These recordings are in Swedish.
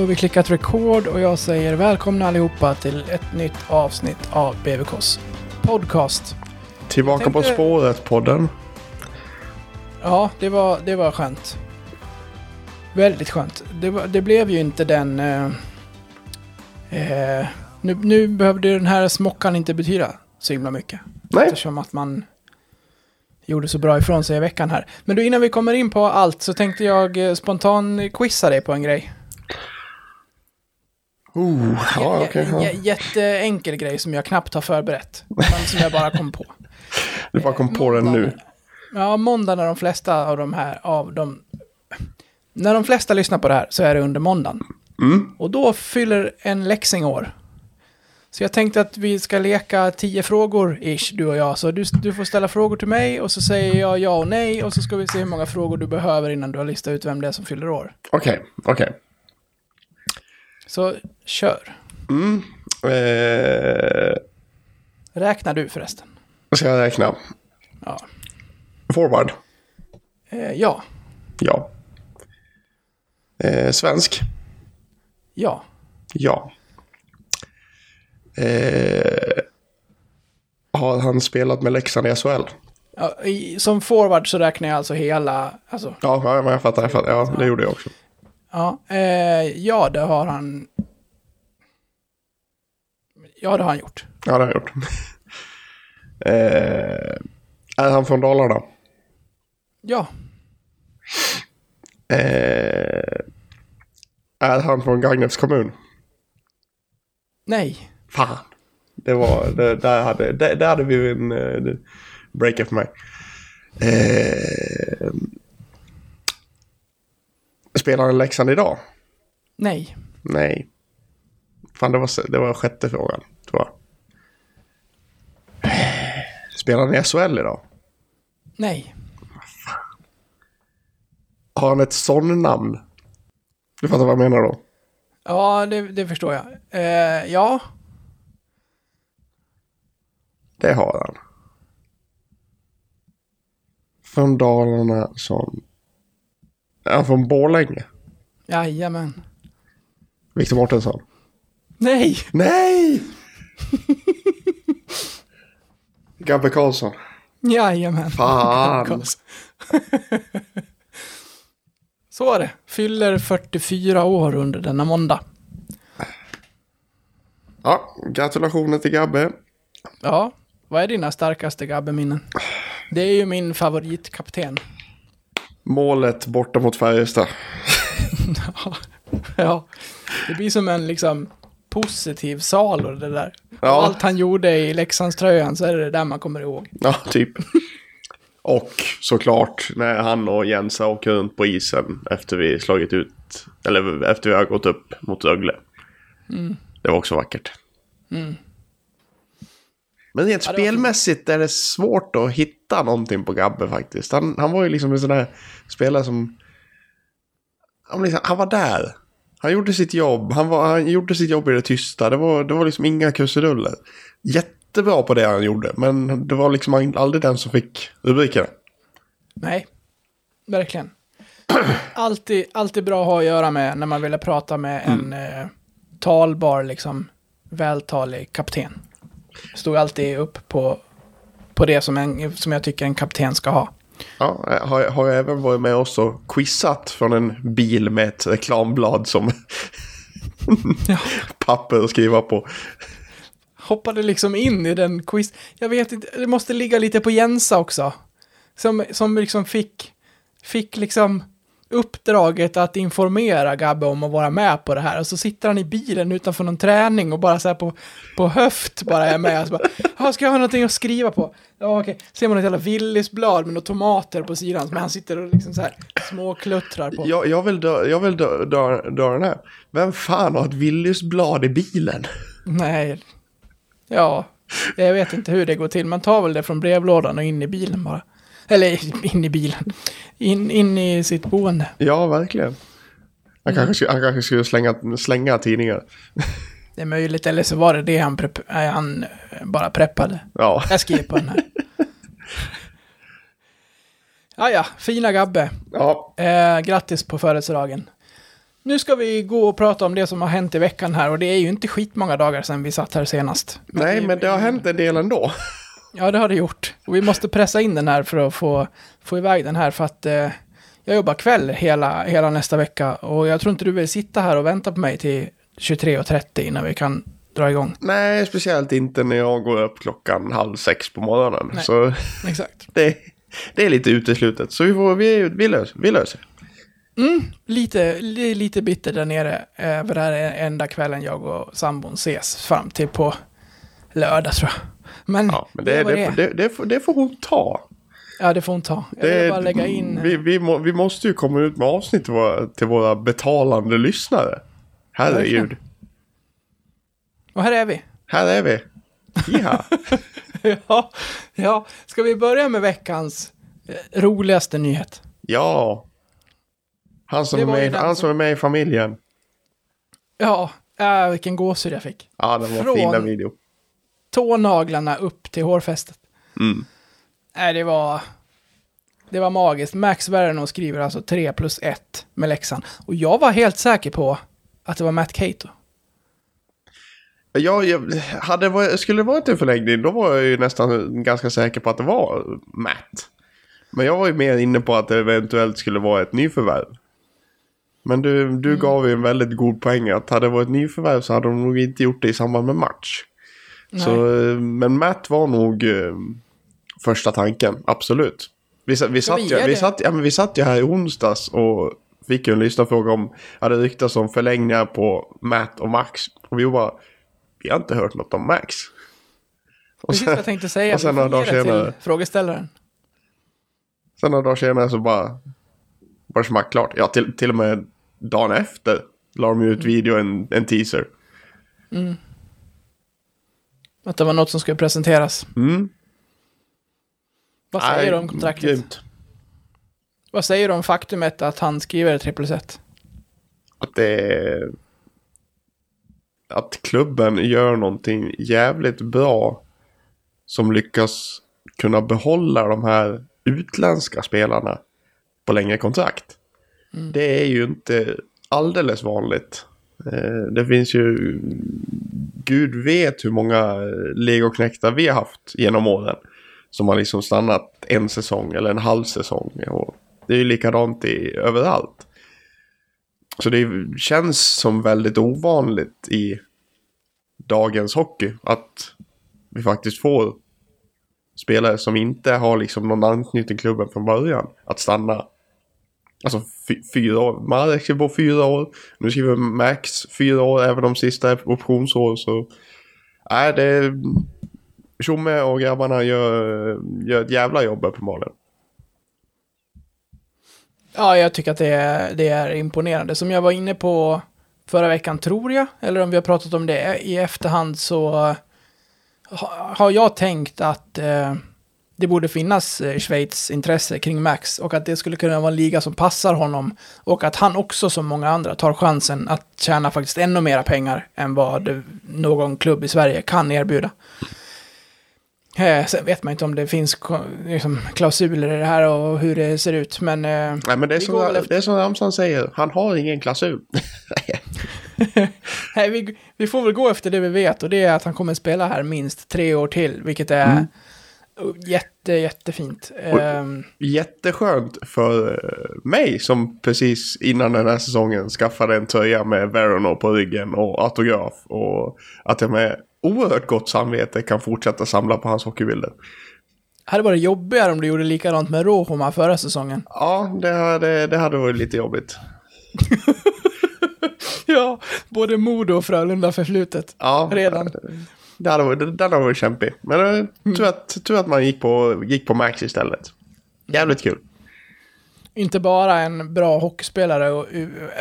Har vi klickat record och jag säger välkomna allihopa till ett nytt avsnitt av BVKs podcast. Tillbaka Jag på tänkte- spåret-podden. Ja, det var, det var skönt. Väldigt skönt. Det, var, det blev ju inte den... Eh, eh, nu, nu behövde den här smockan inte betyda så himla mycket. Nej, Eftersom att man gjorde så bra ifrån sig i veckan här. Men då innan vi kommer in på allt så tänkte jag eh, spontan quizza dig på en grej. Oh, ja, j- ja. Jätteenkel grej som jag knappt har förberett. Men som jag bara kom på. Du bara kom på den nu. Ja, måndag när de flesta av de här, av de... När de flesta lyssnar på det här så är det under måndagen. Mm. Och då fyller en läxing år. Så jag tänkte att vi ska leka tio frågor, ish, du och jag. Så du, du får ställa frågor till mig och så säger jag ja och nej. Och så ska vi se hur många frågor du behöver innan du har listat ut vem det är som fyller år. Okej, okej. Så kör. Mm. Eh, Räknar du förresten? ska jag räkna? Ja. Forward? Eh, ja. Ja. Eh, svensk? Ja. Ja. Eh, har han spelat med Leksand i SHL? ja i, som forward så räknar jag alltså hela... Alltså, Ja, jag fattar. Jag fattar. Ja, det gjorde jag också. Ja, eh, ja, det har han. Ja, det har han gjort. Ja, det har jag gjort. eh, är han från Dalarna? Ja, Eh, är han från Gagnefs kommun? nej, Fan. Det var, det, där, hade, där, där hade vi en uh, breaker för mig. Eh, spelar han Leksand idag? nej, Nej. Fan, det var, det var sjätte frågan, tror jag. Spelar han i SHL idag? nej, Har han ett son-namn? Du fattar vad jag menar då? ja, det, det förstår jag. Eh, ja, Det har han. Från Dalarna som... Är han från Borlänge? jajamän. Victor Mårtensson? Nej, Nej! Gabbe Karlsson. jajamän. Fan. Så är det. Fyller 44 år under denna måndag. Ja, gratulationer till Gabbe. Ja, vad är dina starkaste gabbeminnen? Det är ju min favoritkapten. Målet borta mot Färjestad. Ja, det blir som en liksom positiv salor det där. Ja. Allt han gjorde i Leksandströjan så är det det där man kommer ihåg. Ja, typ. Och såklart när han och Jensa åker runt på isen efter vi slagit ut, eller efter vi har gått upp mot Rögle. Det var också vackert. Men rent Ja, spelmässigt är det svårt att hitta någonting på Gabbe faktiskt. Han, han var ju liksom en sån där spelare som... Han, liksom, han var där. Han gjorde sitt jobb. Han, var, han gjorde sitt jobb i det tysta. Det var, det var liksom inga krusiduller. Jättebra på det han gjorde. Men det var liksom aldrig den som fick rubrikerna. Nej, verkligen. Alltid, alltid bra att ha att göra med när man ville prata med en eh, talbar, liksom vältalig kapten. Stod alltid upp på, på det som, en, som jag tycker en kapten ska ha. Ja, har, har jag även varit med oss och quizat från en bil med ett reklamblad som Ja. papper att skriva på. Hoppade liksom in i den quiz. Jag vet inte, det måste ligga lite på Jensa också. Som, som liksom fick, fick liksom uppdraget att informera Gabbe om att vara med på det här. Och så sitter han i bilen utanför någon träning och bara så här på, på höft bara är med. Och så bara, "Ja, ska jag ha någonting att skriva på? Ja, okej. Ser man ett jävla Willys-blad med några tomater på sidan som han sitter och liksom så här småkluttrar på. Jag, jag vill, dö, jag vill dö, dö, dö den här. Vem fan har ett Willys blad i bilen? Nej. Ja, jag vet inte hur det går till. Man tar väl det från brevlådan och in i bilen bara. Eller in i bilen. In, in i sitt boende. Ja, verkligen. Han kanske, skulle- han kanske skulle slänga, slänga tidningar. Det är möjligt, eller så var det det han, prepp, äh, han eh, bara preppade. Ja, Jag skriver på den här. Ja, ja, fina Gabbe. ja. Eh, grattis på födelsedagen. Nu ska vi gå och prata om det som har hänt i veckan här och det är ju inte skitmånga dagar sedan vi satt här senast. Nej, men det har hänt en del ändå. Ja, det har det gjort. Och vi måste pressa in den här för att få, få iväg den här för att eh, jag jobbar kväll hela, hela nästa vecka och jag tror inte du vill sitta här och vänta på mig till 23.30 innan vi kan dra igång. Nej, speciellt inte när jag går upp klockan halv sex på morgonen. Nej. Så Exakt. det, det är lite uteslutet. Så vi, får, vi, vi, löser, vi löser. Mm, lite, li, lite bitter där nere. Eh, för det här är enda kvällen jag och sambon ses fram till på lördag tror jag. Men, Ja, men det, det, det, det, det. får, det får hon ta. Ja, det får hon ta. Jag Det, bara lägga in... vi, vi, må, vi måste ju komma ut med avsnitt till våra, till våra betalande lyssnare. Herregud. Och här är vi. Här är vi. Ja. ja, ja. Ska vi börja med veckans eh, roligaste nyhet? ja. Han som, är med, han som- är med i familjen. Ja, äh, vilken gåshud jag fick. Ja, den var Från- fin den video. Tånaglarna upp till hårfästet. Mm. Nej, det var... Det var magiskt. Max Verno skriver alltså 3 plus 1 med läxan. Och jag var helt säker på att det var Matt Cato. Ja, jag, hade skulle det varit en förlängning då var jag ju nästan ganska säker på att det var Matt. Men jag var ju mer inne på att det eventuellt skulle vara ett nyförvärv. Men du, du Mm. gav ju en väldigt god poäng att hade det varit nyförvärv så hade de nog inte gjort det i samband med match. Så, men Matt var nog eh, första tanken, absolut. Vi, vi, satt ju, vi, det? satt, ja, men vi satt ju här i onsdags och fick ju en lyssnarfråga om, hade ryktats om förlängningar på Matt och Max. Och vi bara, vi har inte hört något om Max. Och Precis vad jag tänkte säga. och sen några dagar det till senare. Frågeställaren. sen några dagar senare så bara, var det smack klart. Ja, till, till och med dagen efter la de ut video, en, en teaser. Att det var något som skulle presenteras. Mm. Vad säger Nej, du om kontraktet? grymt. Vad säger du om faktumet att han skriver 3 plus 1? att det. Att klubben gör någonting jävligt bra som lyckas kunna behålla de här utländska spelarna på längre kontrakt. Det är ju inte alldeles vanligt. Eh, det finns ju... Gud vet hur många legoknäktar legoknektar vi har haft genom åren. Som har liksom stannat en säsong eller en halv säsong. Och det är ju likadant i, överallt. Så det känns som väldigt ovanligt i dagens hockey att vi faktiskt får spelare som inte har liksom någon anknytning till klubben från början att stanna. Alltså fyra år. Marek skriver på fyra år. Nu skriver Max fyra år, även de sista är optionsår. Så nej, det är... Tjomme och grabbarna gör, gör ett jävla jobb uppenbarligen. Ja, jag tycker att det är, det är imponerande. Som jag var inne på förra veckan, tror jag, eller om vi har pratat om det i efterhand, så har jag tänkt att eh, det borde finnas eh, Schweiz intresse kring Max och att det skulle kunna vara en liga som passar honom och att han också som många andra tar chansen att tjäna faktiskt ännu mera pengar än vad någon klubb i Sverige kan erbjuda. Eh, sen vet man inte om det finns liksom, klausuler i det här och hur det ser ut, men... Eh, Nej men det är, som, efter- det är som Ramsan säger, han har ingen klausul. Nej, vi, vi får väl gå efter det vi vet och det är att han kommer spela här minst tre år till, vilket är Mm. Jätte, jättefint. Ehm, Jätteskönt för eh, mig som precis innan den här säsongen skaffade en tröja med Verono på ryggen och autograf. Och att jag med oerhört gott samvete kan fortsätta samla på hans hockeybilder. hade varit jobbigare om du gjorde likadant med Rohoma förra säsongen. Ja, det hade, det hade varit lite jobbigt. Ja, både Modo och Frölunda förflutet. Ja, Redan. Det hade varit, den hade varit kämpig. Men eh, tur, att, tur att man gick på, gick på Max istället. Jävligt kul. Inte bara en bra hockeyspelare och,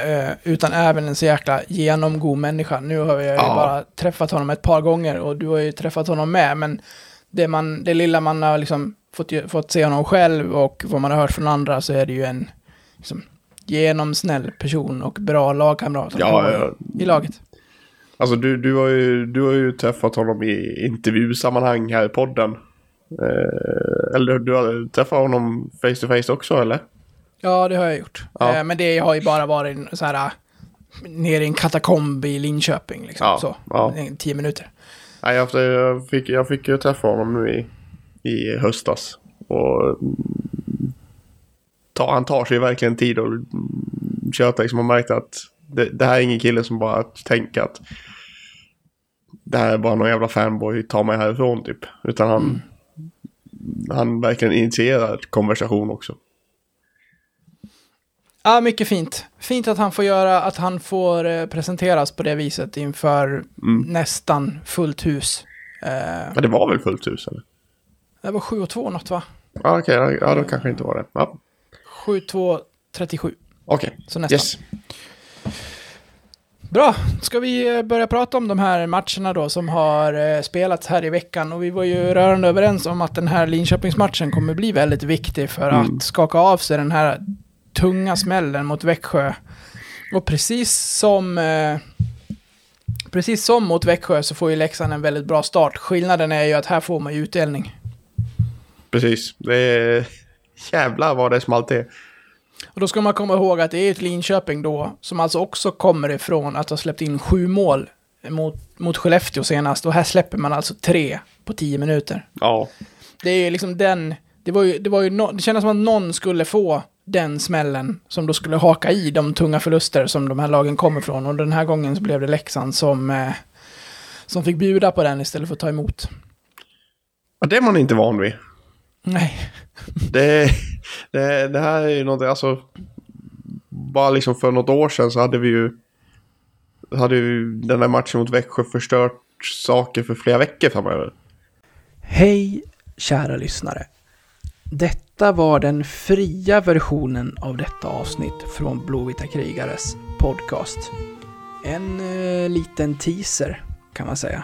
eh, utan även en så jäkla genomgod människa. Nu har jag ju Ja. bara träffat honom ett par gånger och du har ju träffat honom med, men det, man, det lilla man har liksom fått, fått se honom själv och vad man har hört från andra så är det ju en liksom, genomsnäll person och bra lagkamrat Ja, ja. i laget. Alltså du, du, har ju, du har ju träffat honom i intervjusammanhang här i podden. Eh, eller du har träffat honom face to face också eller? Ja, det har jag gjort. Ja. Eh, men det har ju bara varit så här, nere i en katakomb i Linköping. Liksom, Ja, så. ja. Tio minuter. Nej, jag, jag, fick, jag fick ju träffa honom nu i, i höstas. Och ta, han tar sig verkligen tid och köta. Liksom, man märkte att det, det här är ingen kille som bara tänker att det här är bara någon jävla fanboy, ta mig härifrån typ. Utan han, han verkligen initierar konversation också. Ja, mycket fint. Fint att han får göra, att han får eh, presenteras på det viset inför nästan fullt hus. Eh, Ja, det var väl fullt hus eller? det var 7 och 2 något va? Ja, okej. ja, ja, då kanske inte var det. Ja, 7, 2, 37. okej. Så nästan. Yes. Bra, ska vi eh, börja prata om de här matcherna då som har eh, spelats här i veckan. Och vi var ju rörande överens om att den här Linköpingsmatchen kommer bli väldigt viktig för att skaka av sig den här tunga smällen mot Växjö. Och precis som, eh, precis som mot Växjö så får ju Leksand en väldigt bra start. Skillnaden är ju att här får man ju utdelning. Precis. Det är... Jävlar vad det smalt är. Och då ska man komma ihåg att det är ett Linköping då, som alltså också kommer ifrån att ha släppt in sju mål mot, mot Skellefteå senast. Och här släpper man alltså tre på tio minuter. Ja. Det är ju liksom den, det var ju, det var ju no, det kändes som att någon skulle få den smällen som då skulle haka i de tunga förluster som de här lagen kommer från. Och den här gången så blev det Leksand som, eh, som fick bjuda på den istället för att ta emot. ja. Det är man inte van vid. Nej, Det, det, det här är ju någonting, alltså. Bara liksom för något år sedan så hade vi ju. Hade ju den där matchen mot Växjö förstört saker för flera veckor framöver. Hej kära lyssnare. Detta var den fria versionen av detta avsnitt från Blåvita krigares podcast. En eh, liten teaser kan man säga.